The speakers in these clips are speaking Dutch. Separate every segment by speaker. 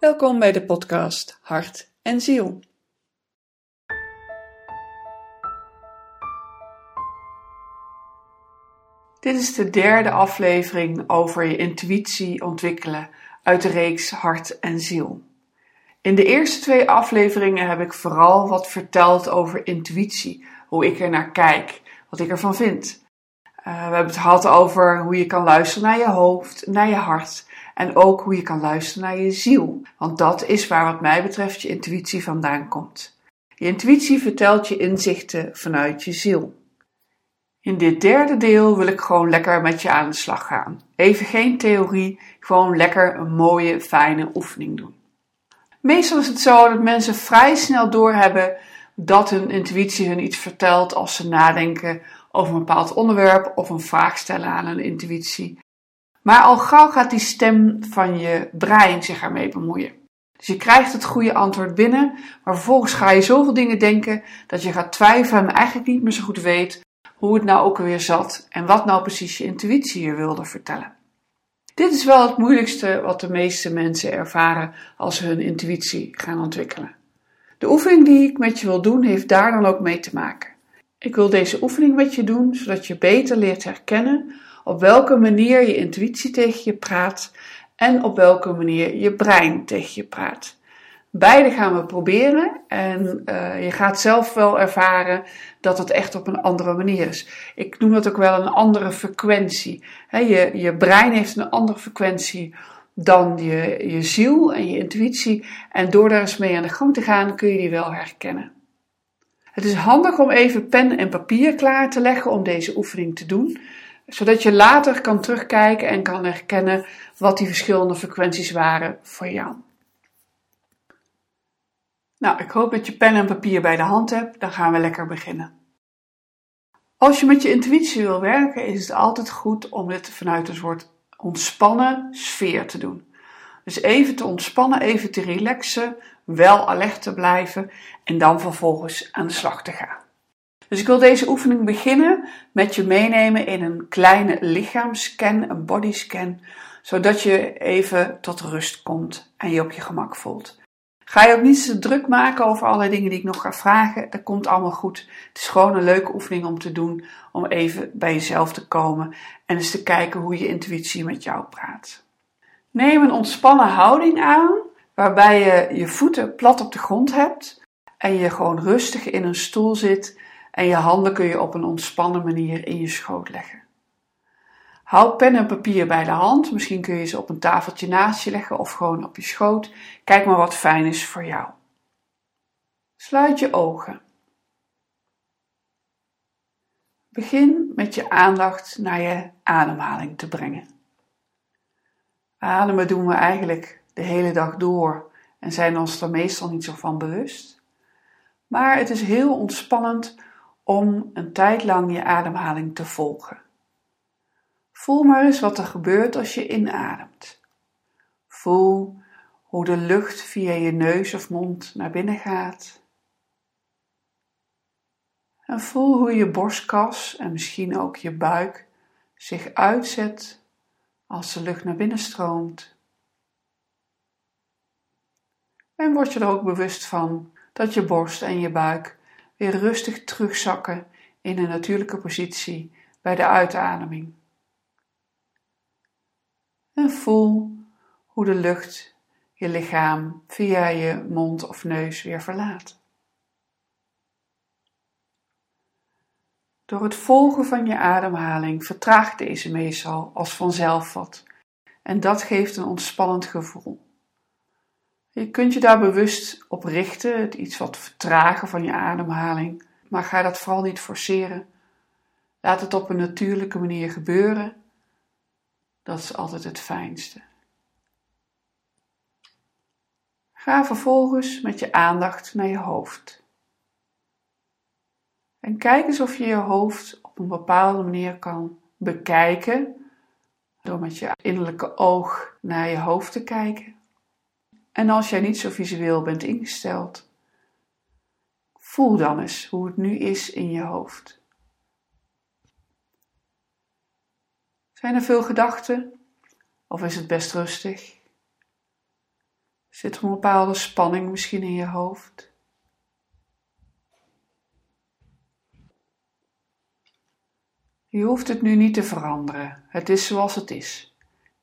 Speaker 1: Welkom bij de podcast Hart en Ziel. Dit is de derde aflevering over je intuïtie ontwikkelen uit de reeks Hart en Ziel. In de eerste twee afleveringen heb ik vooral wat verteld over intuïtie, hoe ik er naar kijk, wat ik ervan vind. Uh, we hebben het gehad over hoe je kan luisteren naar je hoofd, naar je hart en ook hoe je kan luisteren naar je ziel. Want dat is waar wat mij betreft je intuïtie vandaan komt. Je intuïtie vertelt je inzichten vanuit je ziel. In dit derde deel wil ik gewoon lekker met je aan de slag gaan. Even geen theorie, gewoon lekker een mooie, fijne oefening doen. Meestal is het zo dat mensen vrij snel doorhebben dat hun intuïtie hun iets vertelt als ze nadenken over een bepaald onderwerp of een vraag stellen aan hun intuïtie. Maar al gauw gaat die stem van je brein zich ermee bemoeien. Dus je krijgt het goede antwoord binnen, maar vervolgens ga je zoveel dingen denken dat je gaat twijfelen en eigenlijk niet meer zo goed weet hoe het nou ook alweer zat en wat nou precies je intuïtie je wilde vertellen. Dit is wel het moeilijkste wat de meeste mensen ervaren als ze hun intuïtie gaan ontwikkelen. De oefening die ik met je wil doen heeft daar dan ook mee te maken. Ik wil deze oefening met je doen zodat je beter leert herkennen op welke manier je intuïtie tegen je praat en op welke manier je brein tegen je praat. Beide gaan we proberen en uh, je gaat zelf wel ervaren dat het echt op een andere manier is. Ik noem dat ook wel een andere frequentie. je, je brein heeft een andere frequentie dan je, je ziel en je intuïtie. En door daar eens mee aan de gang te gaan kun je die wel herkennen. Het is handig om even pen en papier klaar te leggen om deze oefening te doen zodat je later kan terugkijken en kan herkennen wat die verschillende frequenties waren voor jou. Nou, ik hoop dat je pen en papier bij de hand hebt, dan gaan we lekker beginnen. Als je met je intuïtie wil werken, is het altijd goed om dit vanuit een soort ontspannen sfeer te doen. Dus even te ontspannen, even te relaxen, wel alert te blijven en dan vervolgens aan de slag te gaan. Dus ik wil deze oefening beginnen met je meenemen in een kleine lichaamscan, een bodyscan, zodat je even tot rust komt en je op je gemak voelt. Ga je ook niet te druk maken over alle dingen die ik nog ga vragen. Dat komt allemaal goed. Het is gewoon een leuke oefening om te doen. Om even bij jezelf te komen en eens te kijken hoe je intuïtie met jou praat. Neem een ontspannen houding aan, waarbij je je voeten plat op de grond hebt en je gewoon rustig in een stoel zit en je handen kun je op een ontspannen manier in je schoot leggen. Houd pen en papier bij de hand. Misschien kun je ze op een tafeltje naast je leggen of gewoon op je schoot. Kijk maar wat fijn is voor jou. Sluit je ogen. Begin met je aandacht naar je ademhaling te brengen. Ademen doen we eigenlijk de hele dag door en zijn ons er meestal niet zo van bewust. Maar het is heel ontspannend om een tijd lang je ademhaling te volgen. Voel maar eens wat er gebeurt als je inademt. Voel hoe de lucht via je neus of mond naar binnen gaat. En voel hoe je borstkas en misschien ook je buik zich uitzet als de lucht naar binnen stroomt. En word je er ook bewust van dat je borst en je buik weer rustig terugzakken in een natuurlijke positie bij de uitademing. En voel hoe de lucht je lichaam via je mond of neus weer verlaat. Door het volgen van je ademhaling vertraagt deze meestal als vanzelf wat en dat geeft een ontspannend gevoel. Je kunt je daar bewust op richten, het iets wat vertragen van je ademhaling, maar ga dat vooral niet forceren. Laat het op een natuurlijke manier gebeuren. Dat is altijd het fijnste. Ga vervolgens met je aandacht naar je hoofd. En kijk eens of je je hoofd op een bepaalde manier kan bekijken door met je innerlijke oog naar je hoofd te kijken. En als jij niet zo visueel bent ingesteld, voel dan eens hoe het nu is in je hoofd. Zijn er veel gedachten of is het best rustig? Zit er een bepaalde spanning misschien in je hoofd? Je hoeft het nu niet te veranderen. Het is zoals het is.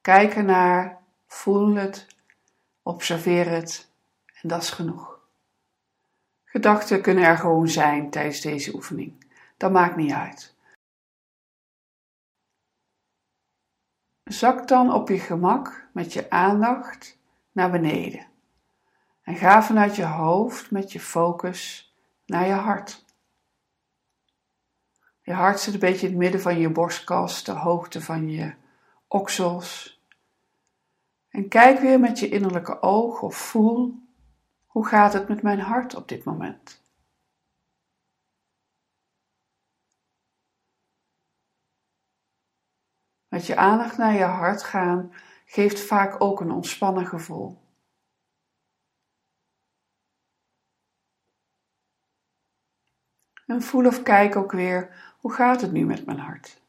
Speaker 1: Kijk ernaar, voel het, observeer het en dat is genoeg. Gedachten kunnen er gewoon zijn tijdens deze oefening. Dat maakt niet uit. Zak dan op je gemak met je aandacht naar beneden. En ga vanuit je hoofd met je focus naar je hart. Je hart zit een beetje in het midden van je borstkas, de hoogte van je oksels. En kijk weer met je innerlijke oog of voel hoe gaat het met mijn hart op dit moment. Met je aandacht naar je hart gaan geeft vaak ook een ontspannen gevoel. En voel of kijk ook weer, hoe gaat het nu met mijn hart?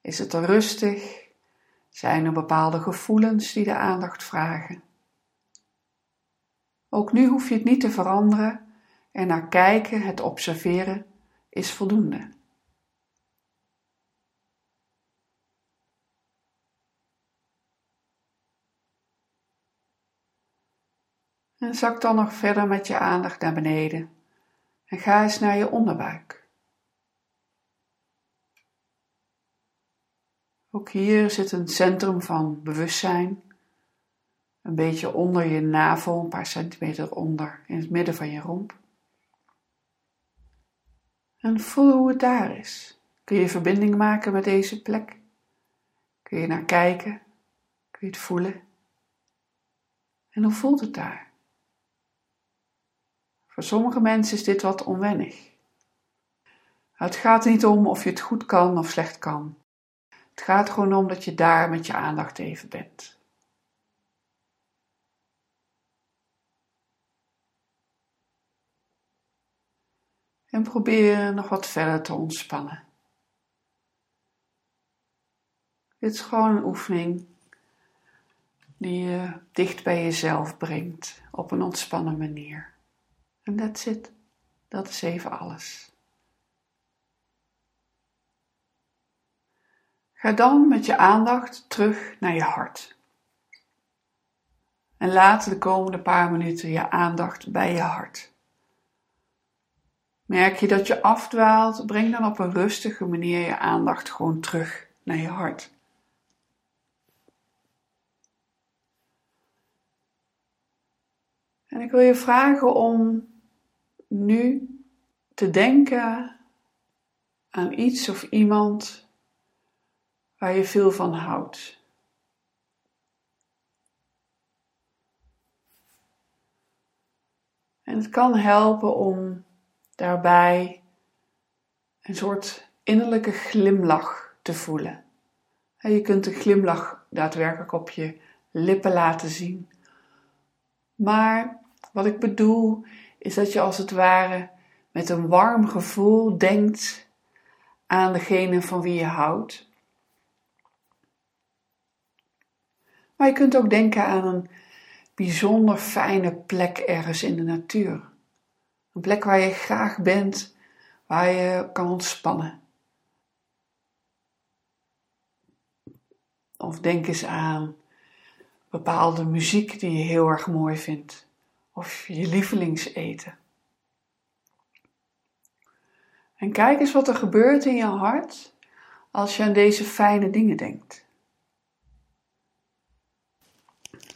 Speaker 1: Is het er rustig? Zijn er bepaalde gevoelens die de aandacht vragen? Ook nu hoef je het niet te veranderen en naar kijken, het observeren, is voldoende. En zak dan nog verder met je aandacht naar beneden en ga eens naar je onderbuik. Ook hier zit een centrum van bewustzijn, een beetje onder je navel, een paar centimeter onder, in het midden van je romp. En voel hoe het daar is. Kun je verbinding maken met deze plek? Kun je naar kijken? Kun je het voelen? En hoe voelt het daar? Voor sommige mensen is dit wat onwennig. Het gaat niet om of je het goed kan of slecht kan. Het gaat gewoon om dat je daar met je aandacht even bent. En probeer nog wat verder te ontspannen. Dit is gewoon een oefening die je dicht bij jezelf brengt op een ontspannen manier. En that's it. Dat is even alles. Ga dan met je aandacht terug naar je hart. En laat de komende paar minuten je aandacht bij je hart. Merk je dat je afdwaalt, breng dan op een rustige manier je aandacht gewoon terug naar je hart. En ik wil je vragen om nu te denken aan iets of iemand waar je veel van houdt. En het kan helpen om daarbij een soort innerlijke glimlach te voelen. je kunt de glimlach daadwerkelijk op je lippen laten zien. Maar wat ik bedoel is dat je als het ware met een warm gevoel denkt aan degene van wie je houdt. Maar je kunt ook denken aan een bijzonder fijne plek ergens in de natuur. Een plek waar je graag bent, waar je kan ontspannen. Of denk eens aan bepaalde muziek die je heel erg mooi vindt of je lievelingseten. En kijk eens wat er gebeurt in je hart als je aan deze fijne dingen denkt.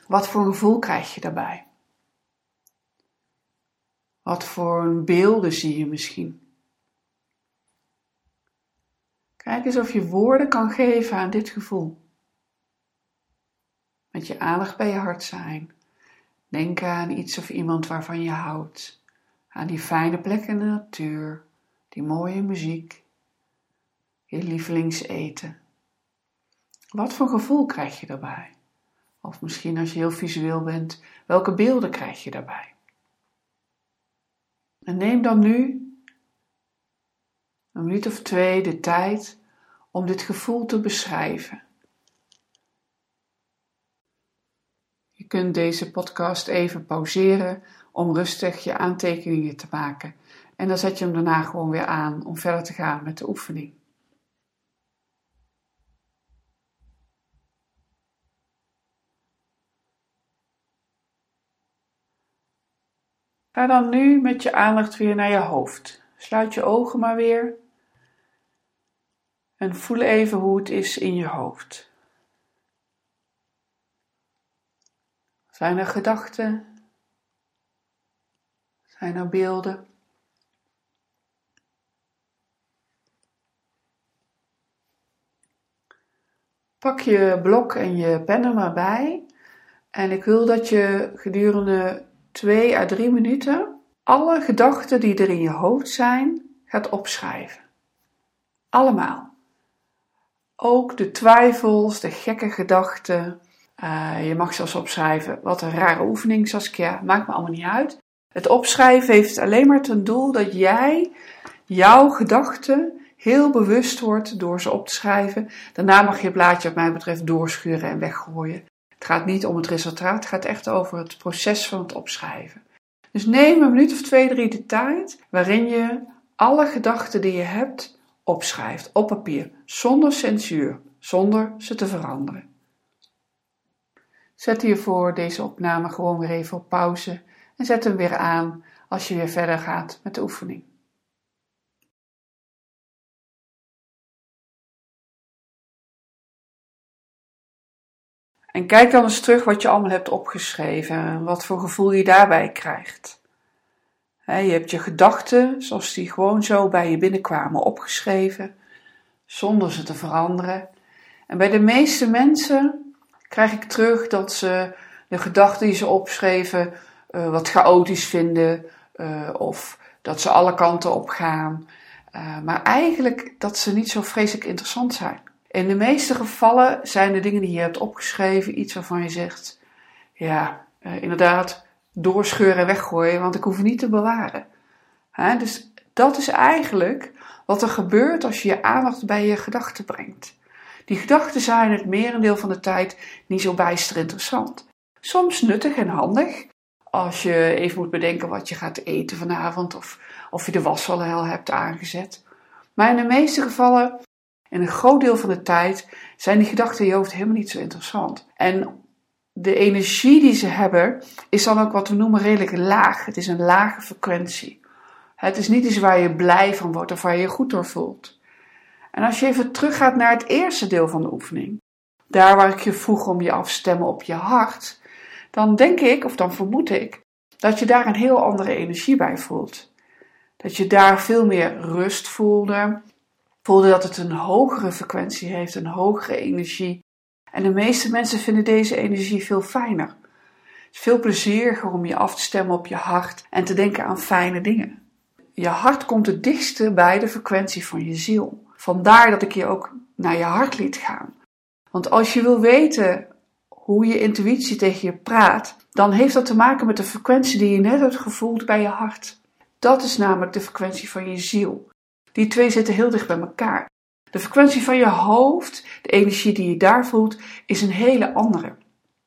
Speaker 1: Wat voor gevoel krijg je daarbij? Wat voor beelden zie je misschien? Kijk eens of je woorden kan geven aan dit gevoel. Met je aandacht bij je hart zijn. Denk aan iets of iemand waarvan je houdt, aan die fijne plek in de natuur, die mooie muziek, je lievelingseten. Wat voor gevoel krijg je daarbij? Of misschien als je heel visueel bent, welke beelden krijg je daarbij? En neem dan nu een minuut of twee de tijd om dit gevoel te beschrijven. kunt deze podcast even pauzeren om rustig je aantekeningen te maken. En dan zet je hem daarna gewoon weer aan om verder te gaan met de oefening. Ga dan nu met je aandacht weer naar je hoofd. Sluit je ogen maar weer. En voel even hoe het is in je hoofd. Zijn er gedachten? Zijn er beelden? Pak je blok en je pen er maar bij. En ik wil dat je gedurende twee à drie minuten alle gedachten die er in je hoofd zijn, gaat opschrijven. Allemaal. Ook de twijfels, de gekke gedachten. Uh, je mag zelfs opschrijven, wat een rare oefening Saskia, maakt me allemaal niet uit. Het opschrijven heeft alleen maar ten doel dat jij jouw gedachten heel bewust wordt door ze op te schrijven. Daarna mag je het blaadje, wat mij betreft, doorschuren en weggooien. Het gaat niet om het resultaat, het gaat echt over het proces van het opschrijven. Dus neem een minuut of twee, drie de tijd waarin je alle gedachten die je hebt opschrijft op papier, zonder censuur, zonder ze te veranderen. Zet hiervoor deze opname gewoon weer even op pauze en zet hem weer aan als je weer verder gaat met de oefening. En kijk dan eens terug wat je allemaal hebt opgeschreven en wat voor gevoel je daarbij krijgt. je hebt je gedachten, zoals die gewoon zo bij je binnenkwamen, opgeschreven, zonder ze te veranderen. En bij de meeste mensen krijg ik terug dat ze de gedachten die ze opschreven uh, wat chaotisch vinden uh, of dat ze alle kanten op gaan. Uh, maar eigenlijk dat ze niet zo vreselijk interessant zijn. In de meeste gevallen zijn de dingen die je hebt opgeschreven iets waarvan je zegt: ja, inderdaad, doorscheuren en weggooien, want ik hoef niet te bewaren. dus dat is eigenlijk wat er gebeurt als je je aandacht bij je gedachten brengt. Die gedachten zijn het merendeel van de tijd niet zo bijster interessant. Soms nuttig en handig, als je even moet bedenken wat je gaat eten vanavond of of je de was al hebt aangezet. Maar in de meeste gevallen, in een groot deel van de tijd, zijn die gedachten in je hoofd helemaal niet zo interessant. En de energie die ze hebben, is dan ook wat we noemen redelijk laag. Het is een lage frequentie. Het is niet iets waar je blij van wordt of waar je je goed door voelt. En als je even teruggaat naar het eerste deel van de oefening, daar waar ik je vroeg om je afstemmen op je hart, dan denk ik, of dan vermoed ik, dat je daar een heel andere energie bij voelt. Dat je daar veel meer rust voelde, voelde dat het een hogere frequentie heeft, een hogere energie. En de meeste mensen vinden deze energie veel fijner. Het is veel plezieriger om je af te stemmen op je hart en te denken aan fijne dingen. Je hart komt het dichtste bij de frequentie van je ziel. Vandaar dat ik je ook naar je hart liet gaan. Want als je wil weten hoe je intuïtie tegen je praat, dan heeft dat te maken met de frequentie die je net hebt gevoeld bij je hart. Dat is namelijk de frequentie van je ziel. Die twee zitten heel dicht bij elkaar. De frequentie van je hoofd, de energie die je daar voelt, is een hele andere.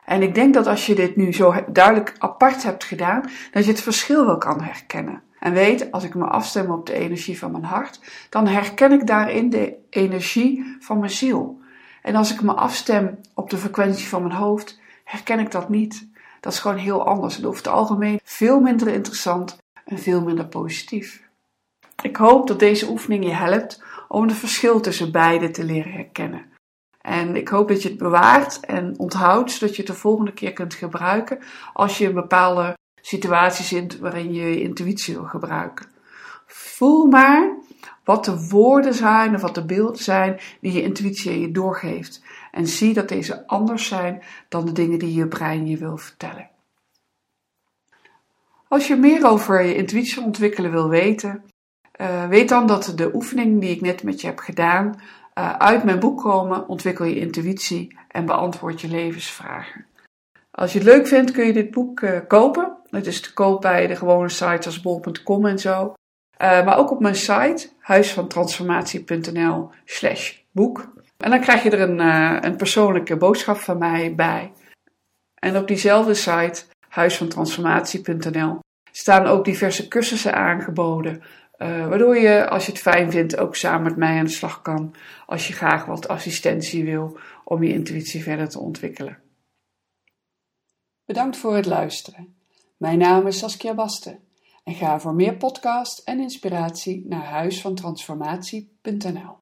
Speaker 1: En ik denk dat als je dit nu zo duidelijk apart hebt gedaan, dat je het verschil wel kan herkennen. En weet, als ik me afstem op de energie van mijn hart, dan herken ik daarin de energie van mijn ziel. En als ik me afstem op de frequentie van mijn hoofd, herken ik dat niet. Dat is gewoon heel anders en over het algemeen veel minder interessant en veel minder positief. Ik hoop dat deze oefening je helpt om het verschil tussen beide te leren herkennen. En ik hoop dat je het bewaart en onthoudt, zodat je het de volgende keer kunt gebruiken als je een bepaalde situatie zit waarin je je intuïtie wil gebruiken. Voel maar wat de woorden zijn of wat de beelden zijn die je intuïtie je doorgeeft. En zie dat deze anders zijn dan de dingen die je brein je wil vertellen. Als je meer over je intuïtie ontwikkelen wil weten, uh, weet dan dat de oefeningen die ik net met je heb gedaan uh, uit mijn boek komen Ontwikkel je intuïtie en beantwoord je levensvragen. Als je het leuk vindt kun je dit boek uh, kopen. Het is te koop bij de gewone sites als bol.com en zo. Maar ook op mijn site huisvantransformatie.nl slash boek. En dan krijg je er een, een persoonlijke boodschap van mij bij. En op diezelfde site, huisvantransformatie.nl, staan ook diverse cursussen aangeboden. Uh, waardoor je, als je het fijn vindt, ook samen met mij aan de slag kan. Als je graag wat assistentie wil om je intuïtie verder te ontwikkelen. Bedankt voor het luisteren. Mijn naam is Saskia Basten. En ga voor meer podcast en inspiratie naar huisvantransformatie.nl.